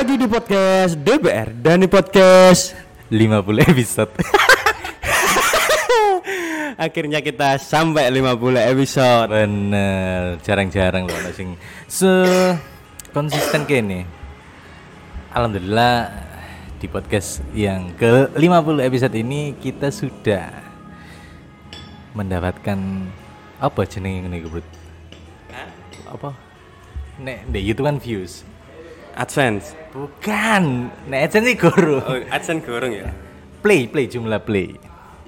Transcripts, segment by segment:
lagi di podcast DPR dan di podcast 50 episode. akhirnya kita sampai 50 episode. Bener, jarang-jarang loh sing se konsisten kene. Alhamdulillah di podcast yang ke 50 episode ini kita sudah mendapatkan apa jenenge ngene Bro? Apa? Nek di YouTube kan views. AdSense. Bukan, nek AdSense iki guru. Oh, AdSense goreng ya. Play, play jumlah play.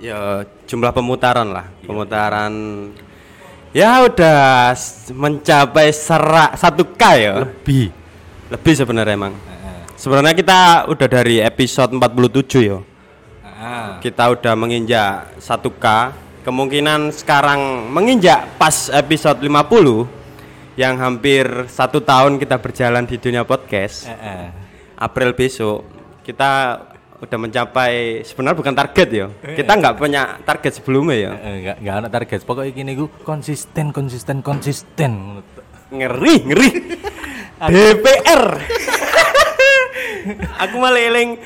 Ya jumlah pemutaran lah, pemutaran ya udah mencapai serak 1k ya. Lebih. Lebih sebenarnya emang. Sebenarnya kita udah dari episode 47 ya. Kita udah menginjak 1k. Kemungkinan sekarang menginjak pas episode 50 yang hampir satu tahun kita berjalan di dunia podcast. Heeh. April besok kita udah mencapai sebenarnya bukan target ya. Kita nggak punya target sebelumnya ya. Eh, nggak nggak ada target pokoknya gini gue konsisten konsisten konsisten Ngeri, ngeri. DPR. aku malah eling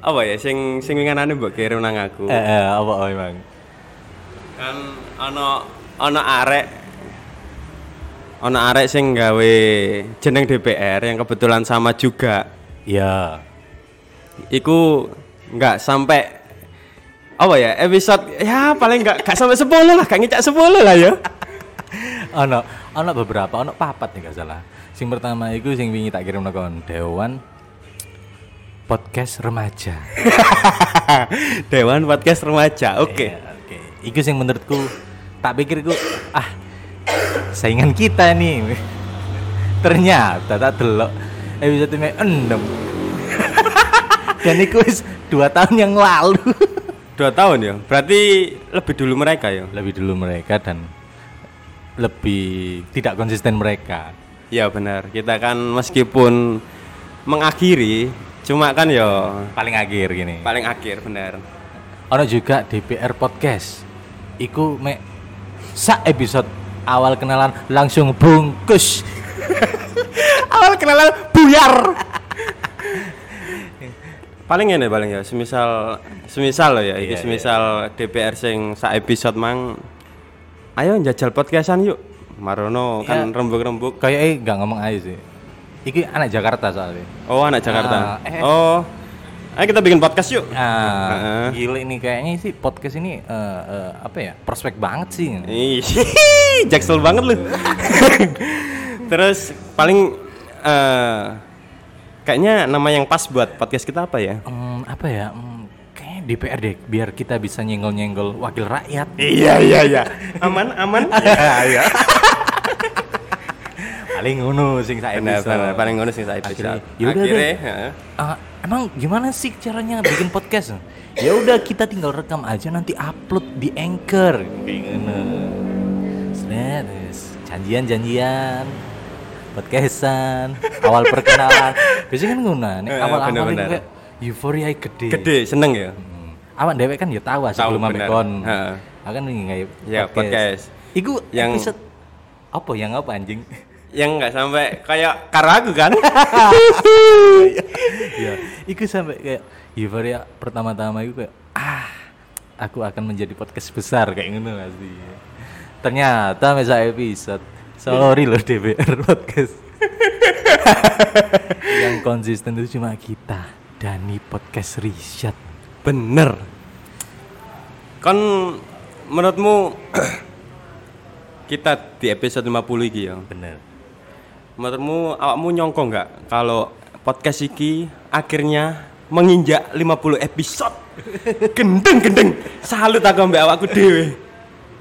apa ya sing sing winganane mbok kirim nang aku. eh, eh, apa emang Kan ana ana arek ana arek sing gawe jeneng DPR yang kebetulan sama juga. ya Iku nggak sampai apa ya episode ya paling nggak nggak sampai 10 lah, gak ngicak 10 lah ya. ono ono beberapa ono papat nih gak salah sing pertama itu sing wingi tak kirim kon Dewan podcast remaja Dewan podcast remaja. Oke. Ya, oke itu sing menurutku tak pikir ku ah saingan kita nih ternyata tak delok episode ini enam dan itu dua tahun yang lalu Dua tahun ya. Berarti lebih dulu mereka ya. lebih dulu mereka dan lebih tidak konsisten mereka. Ya benar. Kita kan meskipun mengakhiri, cuma kan ya Paling akhir gini. paling akhir benar. Ono juga DPR podcast. Iku mek sak episode awal kenalan langsung bungkus. Awal kenalan buyar. paling ini paling ya, semisal semisal loh ya, iki Iya, semisal DPR sing sak episode mang ayo njajal podcastan yuk. Marono kan Iya. rembuk-rembuk. Kayak eh nggak ngomong aja sih. Iki anak Jakarta soalnya. Oh, anak Jakarta. Ah, eh. Oh. Ayo kita bikin podcast yuk. Ah, Heeh. gila ini kayaknya sih podcast ini eh, eh, apa ya? Prospek banget sih. Ih, jaksel banget lu. Terus paling eh kayaknya nama yang pas buat podcast kita apa ya? Hmm, apa ya? Hmm, kayaknya DPR deh, biar kita bisa nyenggol-nyenggol wakil rakyat. Iya iya iya. Aman aman. Iya. Paling ngono sing episode. benar paling ngono sing saya Akhirnya, episode. yaudah Akhirnya, deh. heeh. Emang gimana sih caranya bikin podcast? ya udah kita tinggal rekam aja nanti upload di Anchor kayak. Sret, wis. janjian-janjian podcastan awal perkenalan biasanya kan Eh, awal-awal ini bener-bener. kayak euforia gede Gede seneng ya. Hmm. awak dewek kan ya tahu sebelum bener. ambek kon Heeh. aku kan nggak Ya, podcast. Iku Yang- episode apa yang apa anjing Yang nggak sampai kayak karagu kan? Iya, itu sampai kayak euforia pertama-tama itu kayak ah aku akan menjadi podcast besar kayak gitu pasti. Ternyata mesa episode sorry loh DPR podcast. Yang konsisten itu cuma kita Dani podcast riset. Bener. Kan menurutmu kita di episode 50 iki ya. Bener. Menurutmu awakmu nyongko nggak kalau podcast iki akhirnya menginjak 50 episode? gendeng gendeng. Salut aku ambek awakku dhewe.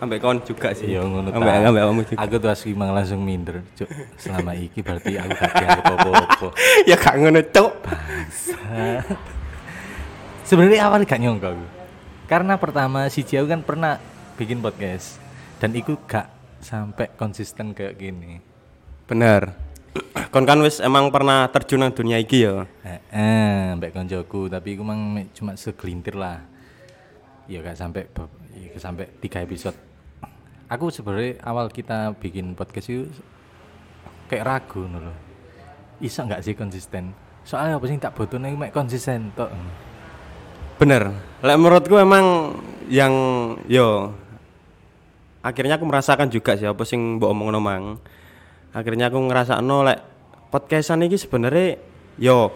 Ambek kon juga sih. Iya ngono Ambek ambek awakmu juga. Aku tuh asli emang langsung minder. Cuk, selama iki berarti aku gak dianggap apa-apa. ya gak ngono, Cuk. Sebenarnya awal gak nyongko aku. Karena pertama si Jauh kan pernah bikin podcast dan itu gak sampai konsisten kayak gini. Bener. Kon kan wis emang pernah terjun nang dunia iki ya. Eh, mbak konjoku, tapi aku mang cuma segelintir lah. Ya gak sampai ya sampai tiga episode. Aku sebenarnya awal kita bikin podcast itu kayak ragu loh. Bisa nggak sih konsisten? Soalnya apa sih tak butuhnya mek konsisten tok. Bener. Lek menurutku emang yang yo akhirnya aku merasakan juga sih apa sing mbok omongno mang. Akhirnya aku ngrasakno lek podcastan iki sebenarnya yo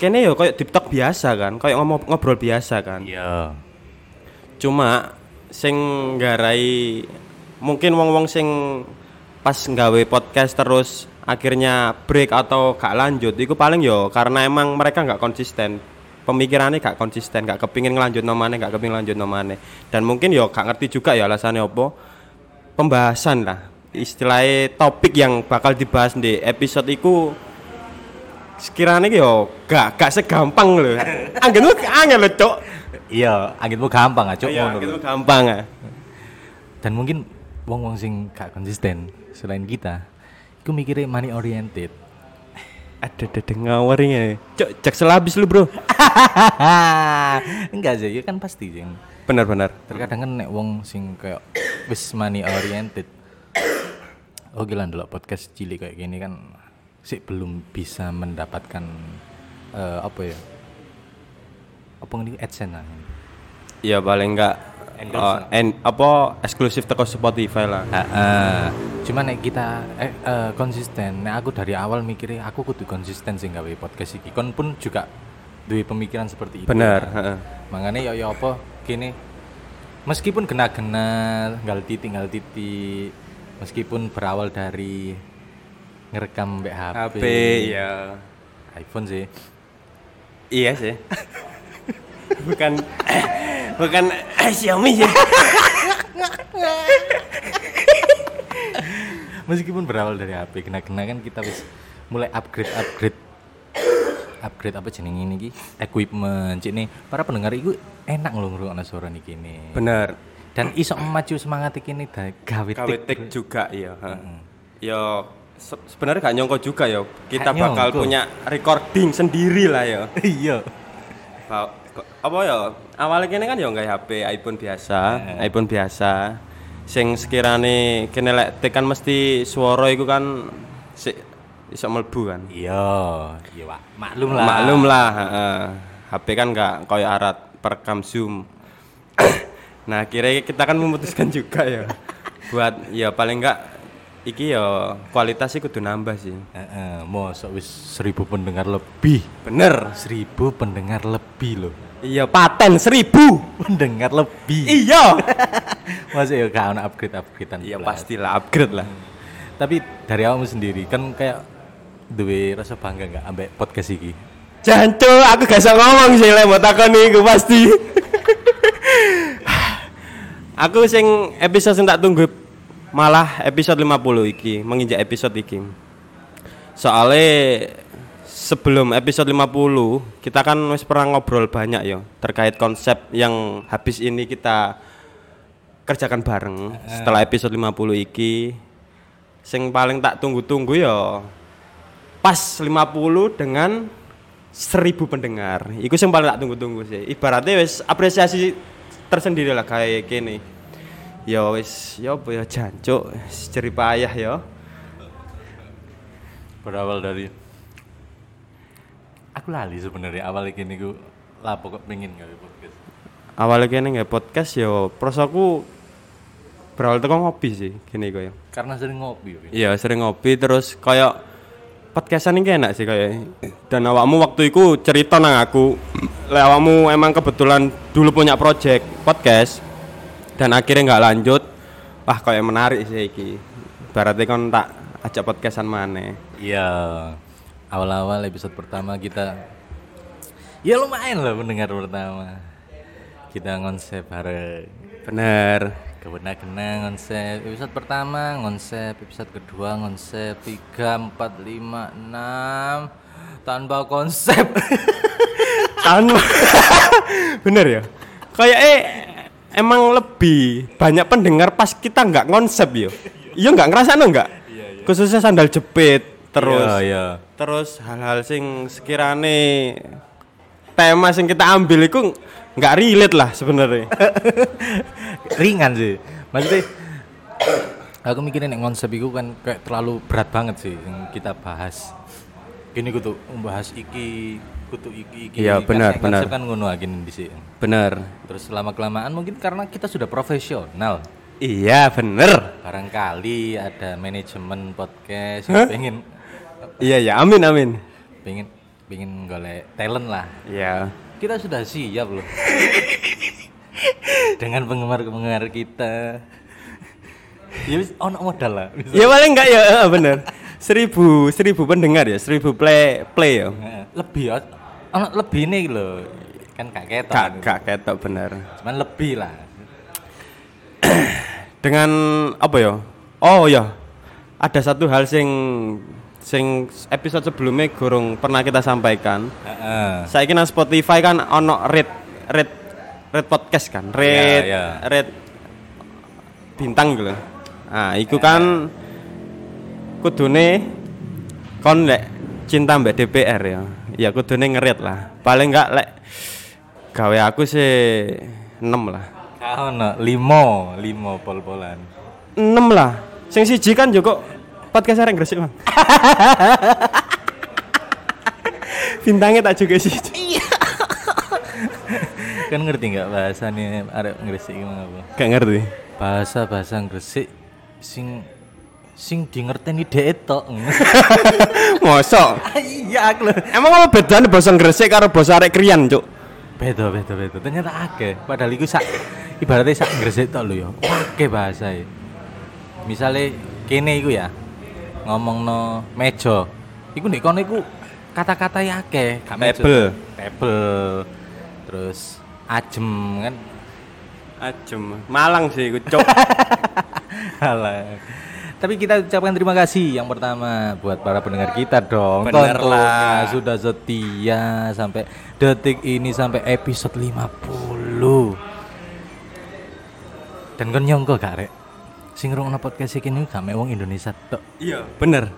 kene yo kayak talk biasa kan, kayak ngomong ngobrol biasa kan. Iya. Cuma sing nggarai mungkin wong-wong sing pas nggawe podcast terus akhirnya break atau gak lanjut itu paling yo karena emang mereka nggak konsisten pemikirannya gak konsisten gak kepingin ngelanjut nomane gak kepingin lanjut nomane dan mungkin yo gak ngerti juga ya alasannya apa pembahasan lah istilahnya topik yang bakal dibahas di episode itu sekiranya yo gak gak segampang loh angin lu angin loh cok Iya, anginmu gampang aja Iya, ngono gitu lho. gampang ah. Dan mungkin wong-wong sing gak konsisten selain kita, iku mikirnya money oriented. Ada ada ngawurnya. Cok, cek selabis lu, Bro. Enggak sih, ya kan pasti yang Benar benar. terkadang kan nek wong sing kayak wis money oriented. Oh gila ndelok podcast cilik kayak gini kan sih belum bisa mendapatkan eh, apa ya? Apa ini AdSense lah. Iya paling enggak oh, en, apa eksklusif teko Spotify lah. Heeh. Cuma nek kita eh, eh, konsisten, nek aku dari awal mikirnya aku kudu konsisten sih gawe podcast iki. Kon pun juga duwe pemikiran seperti itu. Benar, kan? heeh. Makanya ya ya apa gini meskipun kena-kena tinggal titik tinggal titik meskipun berawal dari ngerekam mbak HP, HP ya. iPhone sih Iya sih. bukan bukan eh, Xiaomi sih. meskipun berawal dari HP kena-kena kan kita wis mulai upgrade upgrade upgrade apa jeneng ini ki equipment cik nih para pendengar itu enak loh ngrungokno suara niki nih Benar. Dan iso memacu semangat iki nih da gawe tik juga iya. heeh. Yo se- sebenarnya gak nyongko juga yo. Kita Gak bakal nyongko. punya recording sendiri lah yo. iya kok- apa ya awalnya kene kan ya nggak HP iPhone biasa iPhone biasa sing sekirane kene lek tekan mesti suara iku kan sik iso mlebu kan iya iya pak maklum lah maklum lah heeh. HP kan nggak koyo arat perekam zoom nah kira kita kan memutuskan juga ya. Buat ya paling enggak iki ya kualitasnya kudu nambah sih. Heeh, mau sok wis seribu pendengar lebih. Bener. Seribu pendengar lebih loh iya paten seribu. Pendengar lebih. Iya. Masih ya gak ada upgrade upgradean iya pastilah upgrade lah. Tapi dari awalmu sendiri kan kayak duwe rasa bangga nggak ambek podcast iki? Jancu, aku gak bisa ngomong sih lek mau takon iku pasti. Aku sing episode sing tak tunggu malah episode 50 iki, menginjak episode iki. Soalnya sebelum episode 50 kita kan wis pernah ngobrol banyak ya terkait konsep yang habis ini kita kerjakan bareng setelah episode 50 iki sing paling tak tunggu-tunggu ya pas 50 dengan 1000 pendengar. Iku sing paling tak tunggu-tunggu sih. Ibaratnya wis apresiasi tersendiri lah kayak gini. Ya wis, ya apa ya jancuk, wis jerih payah ya. berawal dari aku lali sebenarnya awal gini ku lah pokok pengen gawe podcast Awalnya kene nggak podcast ya, prosoku berawal teko ngopi sih, gini kok ya. karena sering ngopi ya. Iya, sering ngopi terus kayak podcastan ini enak sih kayak dan awakmu waktu itu cerita nang aku le awakmu emang kebetulan dulu punya project podcast dan akhirnya nggak lanjut wah kayak menarik sih iki berarti kan tak ajak podcastan mana Iya, awal-awal episode pertama kita ya lumayan lah pendengar pertama. Kita konsep bareng. bener Kena-kena konsep episode pertama, konsep episode kedua, konsep tiga, empat, lima, enam tanpa konsep. tanpa bener ya kayak eh emang lebih banyak pendengar pas kita nggak konsep yo iya nggak ngerasa nggak khususnya sandal jepit terus Iya, iya. terus hal-hal sing sekirane tema sing kita ambil itu nggak relate lah sebenarnya ringan sih. Maksudnya aku mikirin nek konsep itu kan kayak terlalu berat banget sih yang kita bahas. Gini kudu membahas iki kudu iki iki. Iya, Kan benar, benar. kan ngono aja di sini. Bener. Terus lama kelamaan mungkin karena kita sudah profesional. Iya, bener. Barangkali ada manajemen podcast yang pengen Iya, ya. Amin, amin. pengen pengen golek talent lah. Iya. Kita sudah siap loh. Dengan penggemar-penggemar kita. Ya wis ono modal lah. Ya paling enggak ya, bener. Seribu, seribu pendengar ya, seribu play, play ya. Lebih ya. Ono lebih nih loh. Kan gak ketok. Gak, gak ketok bener. Cuman lebih lah. Dengan apa ya? Oh ya, ada satu hal sing sing episode sebelumnya gorong pernah kita sampaikan. Heeh. Saya kira Spotify kan ono rate rate rate podcast kan, rate Iya, iya. rate bintang gitu. Nah, itu kan kudune kon lek cinta mbak DPR ya. Ya kudune ngerit lah. Paling enggak lek gawe aku sih 6 lah. Kau no limo, limo pol-polan. 6 lah. Sing siji kan juga podcast arek Gresik, Bang. Bintangnya tak juga sih. kan ngerti nggak bahasanya arek Gresik gimana apa? Gak ngerti. Bahasa bahasa Gresik sing sing di ngerteni dhek tok. Mosok. Iya aku lho. Emang apa bedanya bahasa Gresik karo bahasa arek Krian, Cuk? Beda beda beda. Ternyata akeh. Padahal iku sak ibaratnya sak Gresik tok lho ya. Akeh bahasa Misale kene iku ya ngomongno meja. Iku nek kono iku kata-kata ya akeh. Gak meja. Table. Table. Terus ajem kan. Ajem. Malang sih iku, Cuk. Alah. Tapi kita ucapkan terima kasih yang pertama buat para pendengar kita dong. Bener lah. sudah setia sampai detik ini sampai episode 50. Dan kon nyongko gak rek? Sing ngrungokno podcast iki gak wong Indonesia tok. Iya, bener.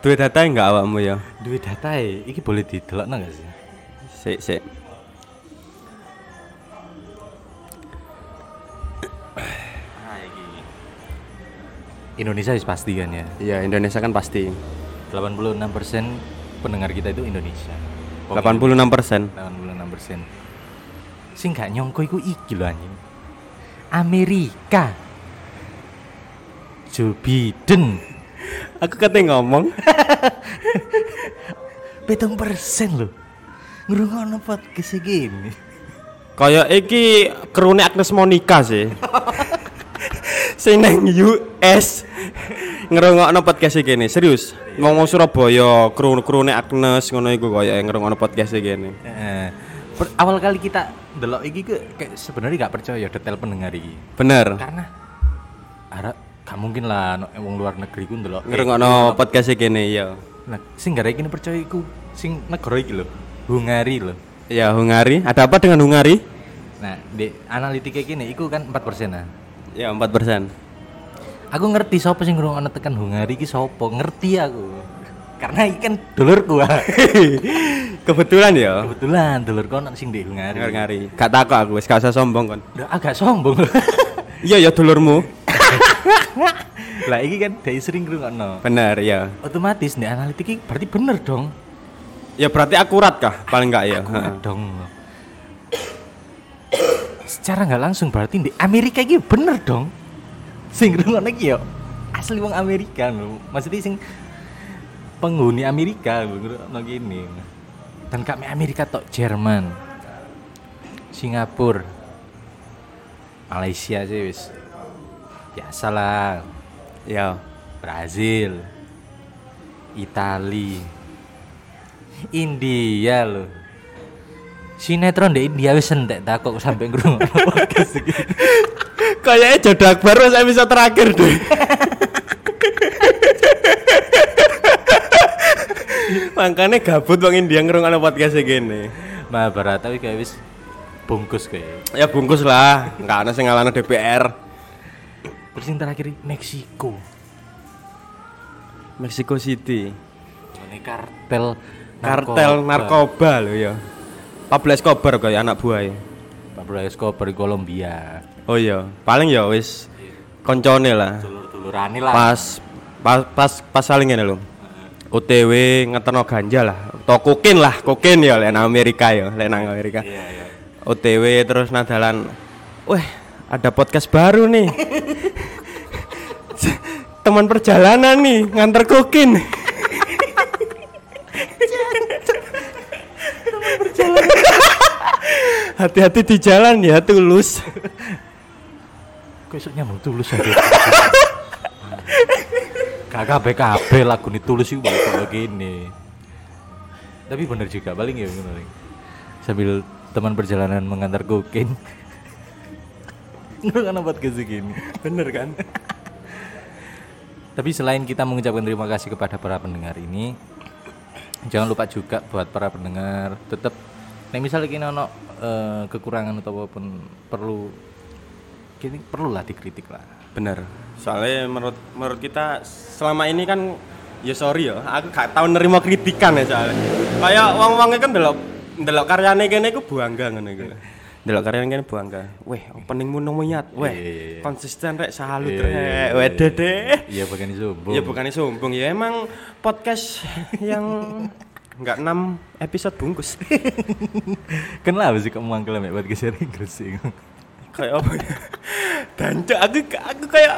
Duit data enggak awakmu ya? Duit data iki boleh didelokno gak sih? Sik, sik. Indonesia wis pasti kan ya. Iya, Indonesia kan pasti. 86% pendengar kita itu Indonesia. 86 persen. 86 persen sing gak nyongko iku iki lho anjing Amerika Joe Biden Aku kate ngomong. petong persen lho ngrungokno podcast gini Kayak iki kerune Agnes Monica sih. Sing nang US ngerungokno podcast iki gini, serius. Ngomong Surabaya, kru krune Agnes ngono iku kaya ngerungokno podcast iki gini. Eh, awal kali kita delok iki ke kayak sebenarnya gak percaya detail pendengar iki Bener. karena ada gak mungkin lah no, wong luar negeri ku ndelok Ngerungokno podcast iki gini, iya. nah sing gara iki percaya iku sing negara iki lho Hungari lho Ya, Hungari. Ada apa dengan Hungari? nah di analitika gini iku kan 4 persen nah Ya, 4 persen. Aku ngerti sapa sing ngrungokno tekan Hungari iki sapa, ngerti aku. Karena iki kan dulurku. Kebetulan ya. Kebetulan dulurku ono sing di Hungari. Ngari. Gak takut aku, wis gak usah sombong kon. Udah agak sombong. Iya ya dulurmu. lah iki kan dari sering ngrungokno. Bener ya. Otomatis di analitik berarti bener dong. Ya berarti akurat kah? Paling enggak ya. Akurat dong. Secara nggak langsung berarti di Amerika iki bener dong. Sing ngrungokno iki yo asli wong Amerika lho. Maksudnya sing penghuni Amerika lho ngrungokno gini. Dan kami Amerika tok Jerman. Singapura. Malaysia sih wis. Biasalah. Ya. Brazil. Itali. India loh. Sinetron di India wis entek tak kok sampai ngrungokno podcast iki. Kayaknya jodoh akbar wis episode terakhir deh. Makanya gabut bang India ngerungokno podcast gini. Mahabharata iki kayak wis bungkus kayak. Ya bungkus lah, nggak ada sing ngalahno DPR. Terus yang terakhir Meksiko. Mexico City. Ini kartel Kartel narkoba loh ya. Pablo Escobar kayak anak buah Pablo Escobar di Kolombia. Oh iya, paling ya wis koncone lah. Dulur-dulurane lah. Pas pas pas pas saling ngene lho. OTW ngeterno ganja lah. Atau kokain lah, kokain ya lek nang Amerika ya, lek nang Amerika. Iya, iya. OTW terus nadalan weh ada podcast baru nih teman perjalanan nih nganter kokin hati-hati di jalan ya tulus Kok iso nyambung tulus aja. Kakak BKB lagu ini tulus itu kayak begini. Tapi bener juga, paling ya bener. Sambil teman perjalanan mengantar kokain. Kan buat kayak segini. bener kan Tapi selain kita mengucapkan terima kasih kepada para pendengar ini, jangan lupa juga buat para pendengar tetap, nih misalnya kita ono eh, kekurangan atau apa pun perlu, kini perlulah dikritik lah. bener soalnya menurut menurut kita selama ini kan ya sorry ya aku gak tau nerima kritikan ya soalnya. Kayak wong wongnya kan delok delok karyane kene iku buangga ngono iku. Delok karyane kene buangga weh openingmu nomoyat weh. Iya, iya, iya. konsisten rek salut rek. weh dede. Iya bukan itu, ya bukannya sombong. Ya emang podcast yang nggak enam episode bungkus Kenapa sih kamu mangkel mek buat geser Inggris sih? kayak apa ya Dancuk, aku aku kayak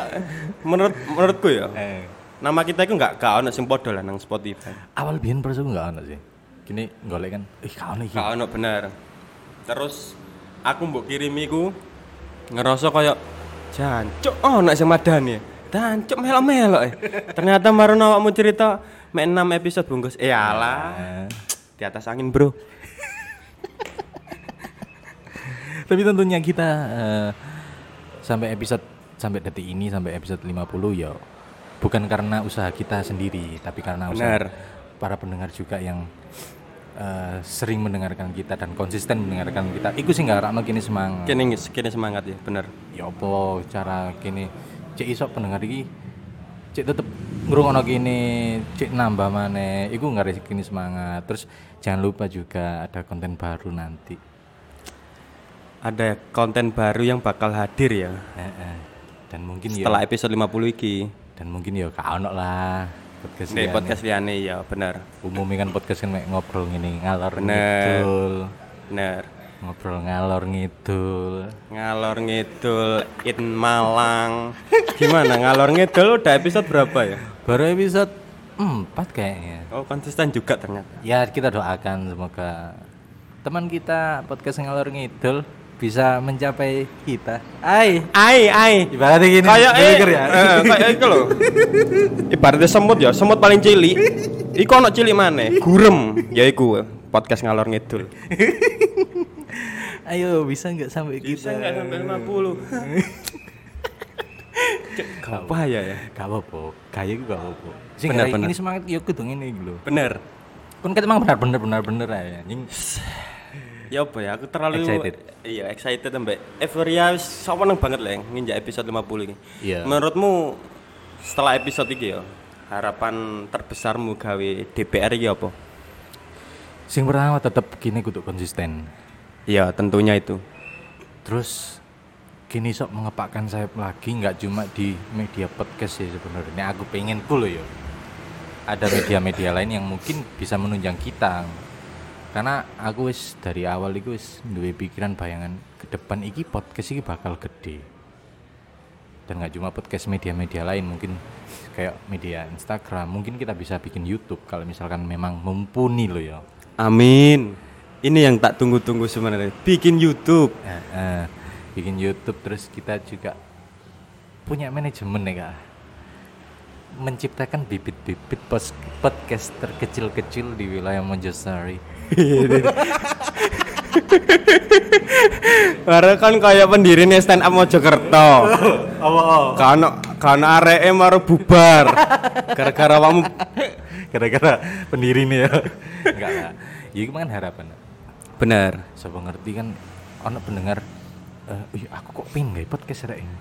menurut menurutku ya Eh, nama kita itu nggak kau ono sing podo lah nang Spotify awal biyen perso enggak ono sih. Kini golek kan, ih kau nih. Gak ono bener. Terus aku mbok kirimi ku ngerasa kayak jancuk oh nek sing madani. Dancuk melok-melok eh. Ternyata marun awakmu cerita mek 6 episode bungkus. Eh alah, Eh, di atas angin, Bro. Tapi tentunya kita eh, sampai episode sampai detik ini sampai episode 50 ya bukan karena usaha kita sendiri, tapi karena usaha Benar. para pendengar juga yang eh, sering mendengarkan kita dan konsisten mendengarkan kita. Iku sih nggak rakno kini semangat. Kene kene semangat ya, bener. ya apa cara kini cek iso pendengar iki cek tetep ngrungokno kini cek nambah maneh iku nggak kini semangat terus jangan lupa juga ada konten baru nanti Ada konten baru yang bakal hadir ya Eh, eh. dan mungkin setelah ya episode 50 iki. dan mungkin ya gak ono lah podcast liyane. podcast liane ya, bener. umumnya kan podcast kan ngobrol gini ngalor Bener. Bener. Ngobrol ngalor ngidul Ngalor ngidul in Malang. Gimana ngalor ngidul udah episode berapa ya? baru episode 4 kayaknya Oh konsisten juga ternyata. Ya kita doakan semoga teman kita podcast ngalor ngidul bisa mencapai kita. Ai, Ai ai. ibaratnya gini. Kayak eh, ya. eh, kayak itu loh. Ibaratnya semut ya, semut paling cilik. Iku ono cilik mana? Gurem, ya iku podcast ngalor ngidul. Ayo bisa nggak sampai Bisa kita? nggak sampai 50? Cek, Gak apa ya ya. Gak apa-apa. Kayak gue gak apa-apa. Sing Bener, ini semangat yuk kudu ngene iki lho. Bener. Kan kita emang benar-benar benar-benar ya. Anjing. Ya apa ya, aku terlalu Excited. Iya, excited mbak. Euforia wis seneng banget lah yang nginjak episode 50 ini. Iya. Menurutmu setelah episode ini ya, harapan terbesarmu gawe DPR iki apa? Sing pertama tetap kini kudu konsisten. Iya, tentunya itu. Terus kini sok mengepakkan sayap lagi nggak cuma di media podcast sih sebenarnya. Aku pengen pula ya. Ada media-media lain yang mungkin bisa menunjang kita. Karena aku wis dari awal itu wis duwe pikiran bayangan ke depan iki podcast iki bakal gede. Dan nggak cuma podcast media-media lain, mungkin kayak media Instagram, mungkin kita bisa bikin YouTube kalau misalkan memang mumpuni loh ya. Amin. Ini yang tak tunggu-tunggu sebenarnya. Bikin YouTube. Eh, eh, bikin YouTube terus kita juga punya manajemen ya kak menciptakan bibit-bibit podcast terkecil-kecil di wilayah Mojosari Karena kan kayak pendiri nih stand up Mojokerto. oh, Kano kano areke maru bubar. Gara-gara kamu gara-gara pendiri nih ya enggak lah ya itu kan harapan bener. siapa ngerti kan ono pendengar eh "Ih, aku kok pengen nggak podcast rek ini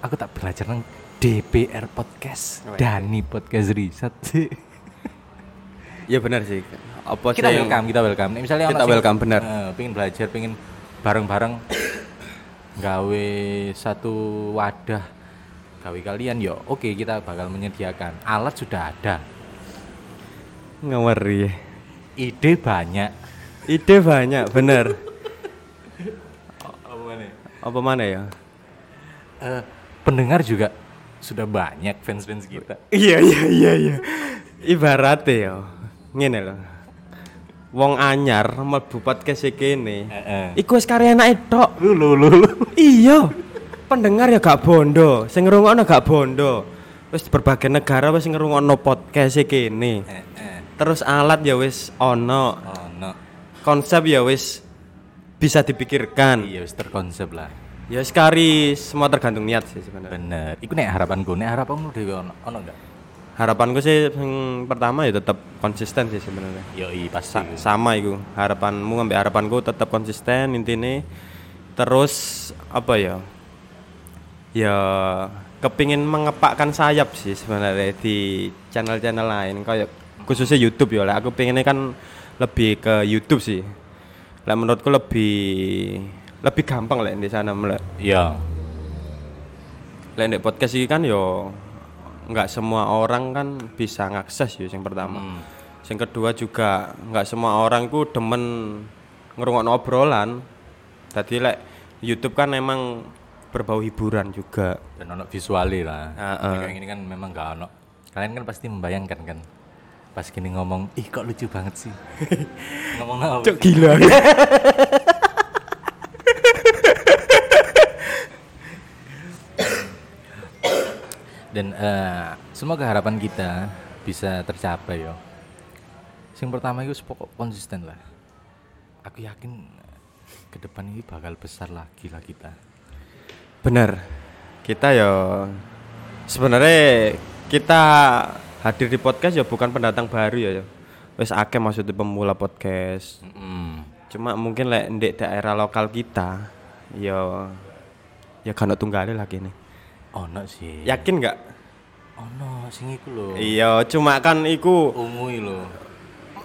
aku tak belajar nang DPR podcast Wih. Dani podcast riset sih Ya bener sih. Apa kita sih yang- welcome kita welcome Nih, misalnya Kita ono sing, welcome, bener. eh, pengen belajar pengen bareng-bareng gawe satu wadah gawe kalian yo oke kita bakal menyediakan alat sudah ada Ngawari. ide banyak Ide banyak, bener. apa mana Apa mana ya? Eh, pendengar juga sudah banyak fans-fans kita Iya iya iya iya. Ibaratnya ya, ngene lho. Wong anyar mlebu podcast iki kene. Heeh. Iku wis karya anake tok. lu lu lu, lu. Iya. Pendengar ya gak bondo, sing ngrungokno gak bondo. Wis berbagai negara wis ngrungokno podcast iki kene. Heeh. Terus alat ya wis ono, oh no konsep ya wis bisa dipikirkan. iya wis terkonsep lah. Ya sekali semua tergantung niat sih sebenarnya. bener. Iku nek harapanku nek harapanmu dhewe ono ono enggak Harapanku sih yang pertama ya tetap konsisten sih sebenarnya. yo i pasti. Sa- sama itu harapanmu ngambil harapanku tetap konsisten intinya terus apa ya? Ya kepingin mengepakkan sayap sih sebenarnya di channel-channel lain. Kayak khususnya YouTube ya lah. Aku pengennya kan lebih ke YouTube sih. Lah menurutku lebih lebih gampang lah di sana mulai iya. Lah di podcast ini kan yo nggak semua orang kan bisa ngakses ya yang pertama. Hmm. yang kedua juga nggak semua orang ku demen ngerungokno obrolan. Tadi lek YouTube kan emang berbau hiburan juga. Dan ono visualnya lah. Heeh. kayak gini kan memang gak ono. Kalian kan pasti membayangkan kan pas gini ngomong ih kok lucu banget sih? Ngomong apa? Cok gila. Dan eh, semoga harapan kita bisa tercapai yo. Yang pertama itu pokok konsisten lah. Aku yakin ke depan ini bakal besar lagi lah kita. Bener kita ya sebenarnya kita hadir di podcast ya bukan pendatang baru ya ya. Wes akeh maksudnya pemula podcast. Mm-mm. cuma mungkin lek di daerah lokal kita ya ya kan tunggal lagi nih ono sih. Yakin nggak ono sing iku lho. Iya cuma kan iku umui lho.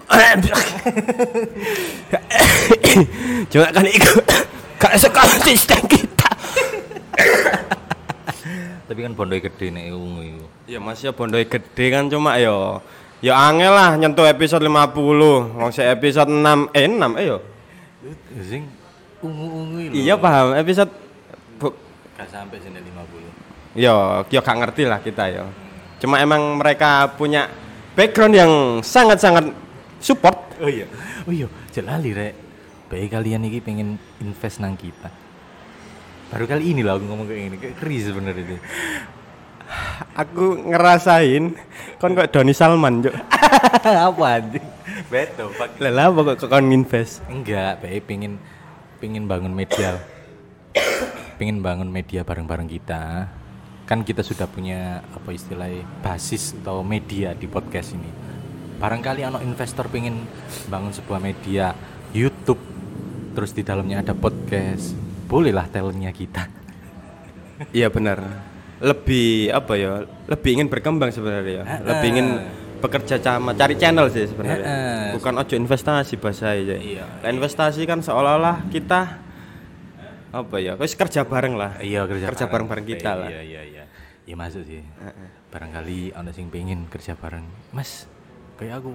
Cuma kan iku gak sekonsisten kita tapi kan bondo gede nek umui iku. Ya masih bondo gede kan cuma yo ya angel lah nyentuh episode 50 wong se episode 6 eh 6 eh yo. Sing ungu-ungu lho. Iya paham episode bu, gak sampai sini 50 yo yo gak ngerti lah kita yo. Cuma emang mereka punya background yang sangat-sangat support. Oh iya oh iya jelali rek. Baik kalian ini pengen invest nang kita baru kali ini lah aku ngomong kayak gini kayak keri sebenarnya itu aku ngerasain kon kok Doni Salman juk apa anjing? Beto pak lah apa kok kon invest enggak baik pengen pengen bangun media. Pengen bangun media bareng-bareng kita. Kan kita sudah punya apa istilahnya basis atau media di podcast ini. Barangkali anak investor pengen bangun sebuah media YouTube. Terus di dalamnya ada podcast bolehlah talentnya kita Iya benar. Lebih apa ya? Lebih ingin berkembang sebenarnya ya. Lebih ingin bekerja sama, cari channel sih sebenarnya. Heeh. Bukan ojo investasi bahasa aja. Iya. Investasi kan seolah-olah kita apa ya? Wis kerja bareng lah. iya kerja, Kerja bareng-bareng kita lah. iya iya iya iya masuk sih barangkali ada sing pengen kerja bareng mas kayak aku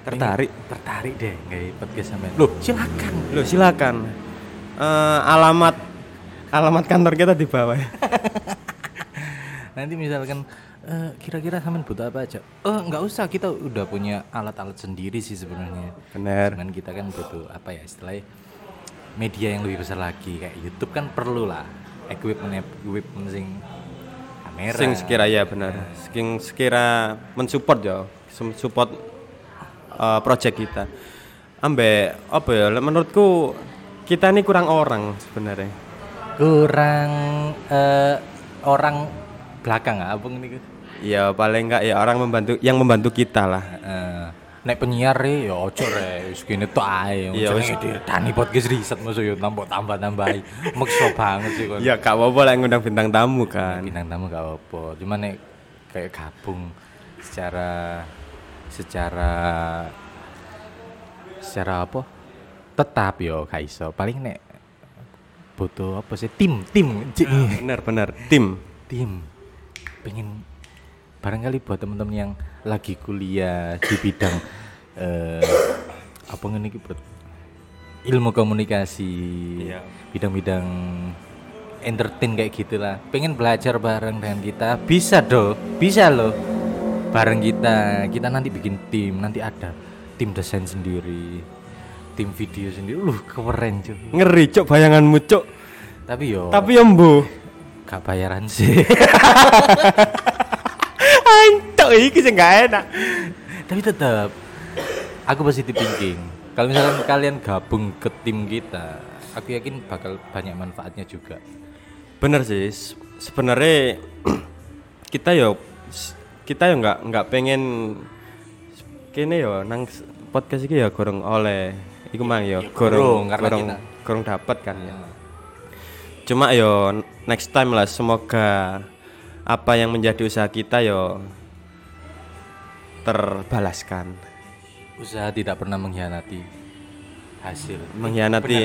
Tertarik? pengen- tertarik deh kayak podcast sampai loh silakan Loh silakan. Eh, alamat alamat kantor kita di bawah. nanti misalkan eh, kira-kira sampean butuh apa aja oh nggak usah kita udah punya alat-alat sendiri sih sebenarnya Bener. cuman kita kan butuh apa ya istilahnya media yang lebih besar lagi kayak YouTube kan perlu lah equipment equipment sing kamera Sing sekira ya benar. Sing sekira mensupport ya, support eh, project kita. Ambe apa ya? Menurutku kita ini kurang orang sebenarnya. kurang eh, orang belakang ah, apa ini Ya paling enggak ya orang membantu yang membantu kita lah. Eh, nek penyiar re ya ojo re wis kene tok ae Iya, wis. Dani podcast riset maksud yo tambah tambah tambahi maksa banget sih kon Ya gak apa-apa lah ngundang bintang tamu kan. bintang tamu gak apa cuman nek kayak gabung secara secara secara apa tetap yo gak iso paling nek butuh apa sih tim tim Cik. Bener bener tim. tim pengen barangkali buat teman-teman yang lagi kuliah di bidang eh, apa ngene iki? Ilmu komunikasi. Iya. Bidang-bidang entertain kayak gitulah. Pengen belajar bareng dengan kita, bisa do, bisa loh. Bareng kita, kita nanti bikin tim, nanti ada tim desain sendiri, tim video sendiri. Loh, keren cuy. Ngeri cok bayanganmu cok. Tapi yo, Tapi yang bu. gak bayaran sih. Antok iki sing gak enak. Tapi tetap aku positif thinking. Kalau misalkan kalian gabung ke tim kita, aku yakin bakal banyak manfaatnya juga. Bener sih. Sebenarnya kita yo kita yo nggak nggak pengen kene yo nang podcast iki ya gorong oleh iku mang yo Ya, gorong, gorong karena gorong kita- gorong dapat kan ya. Cuma yo next time lah semoga apa yang menjadi usaha kita yo terbalaskan. Usaha tidak pernah mengkhianati hasil. Mengkhianati.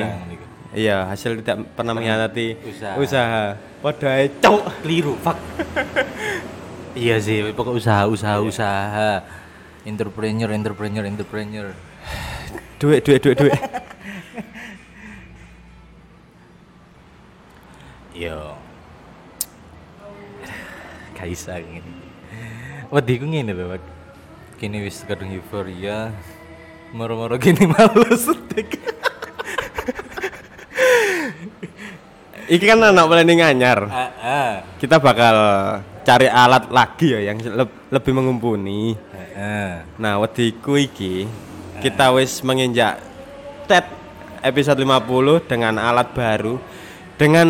Iya, hasil tidak pernah mengkhianati Usaha. usaha. Padha ae, cok. Keliru, fuck. iya sih, pokok usaha, usaha, usaha. Entrepreneur, entrepreneur, entrepreneur. Duit, duit, duit, duit. Yo. Kaisa ngene. Wedi ku ngene lho. Kini wis kadung euforia. Moro-moro gini males setik. Iki kan anak planning anyar. Ah, ah. Kita bakal cari alat lagi ya yang le- lebih mengumpuni. Ah, ah. Nah, wediku iki kita wis menginjak tet episode 50 dengan alat baru dengan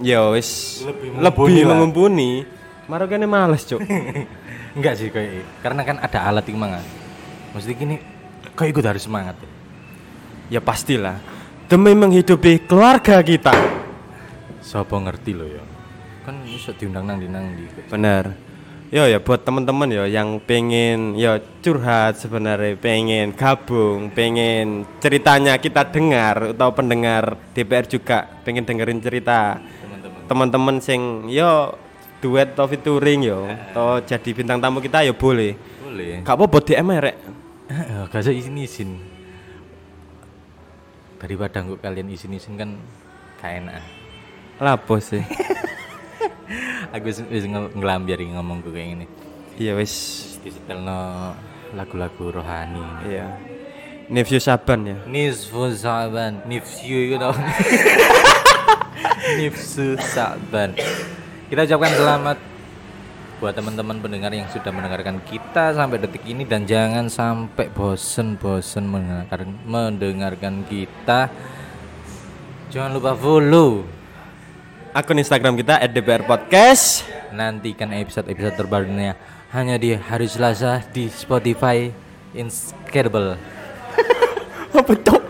ya wis Lebih lebih, mengumpuni lah. mengumpuni. Males, Cuk. Enggak sih kayak karena kan ada alat yang mangan. Mesti gini kayak gue harus semangat. ya pastilah demi menghidupi keluarga kita. Sopo ngerti lo ya. Kan bisa diundang nang di nang di. Bener. Yo ya buat teman-teman yo yang pengen yo curhat sebenarnya pengen gabung, pengen ceritanya kita dengar atau pendengar DPR juga pengen dengerin cerita Teman-teman. sing yo duet atau featuring yo atau jadi bintang tamu kita yo boleh. Boleh. Gak apa-apa DM aja, rek. Gak usah izin-izin. Daripada nggak kalian izin-izin kan kayak enak. Lapo sih. Aku wis wis nge- ngelambiari ngomong gue kayak gini. Iya wis. Disetelno lagu-lagu rohani. Iya. Nifyu Saban ya. Nisfu Sa'ban, Nifsu itu tau. Nifsu Sa'ban. Kita ucapkan selamat buat teman-teman pendengar yang sudah mendengarkan kita sampai detik ini dan jangan sampai bosen-bosen mendengarkan mendengarkan kita. Jangan lupa follow. Akun Instagram kita @dpr podcast. Nantikan episode-episode terbarunya hanya di hari Selasa di Spotify Inscredible. Apa cok?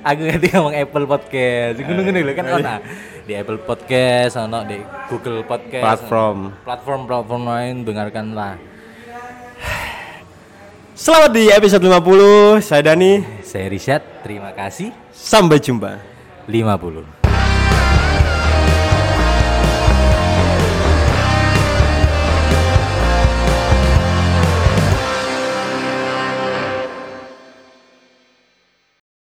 aku ngerti ngomong Apple Podcast ngono ngono lho kan ono di Apple Podcast ono di Google Podcast Platform. platform platform lain dengarkanlah Selamat di episode 50. Saya Dani. saya Riset terima kasih Sampai jumpa. 50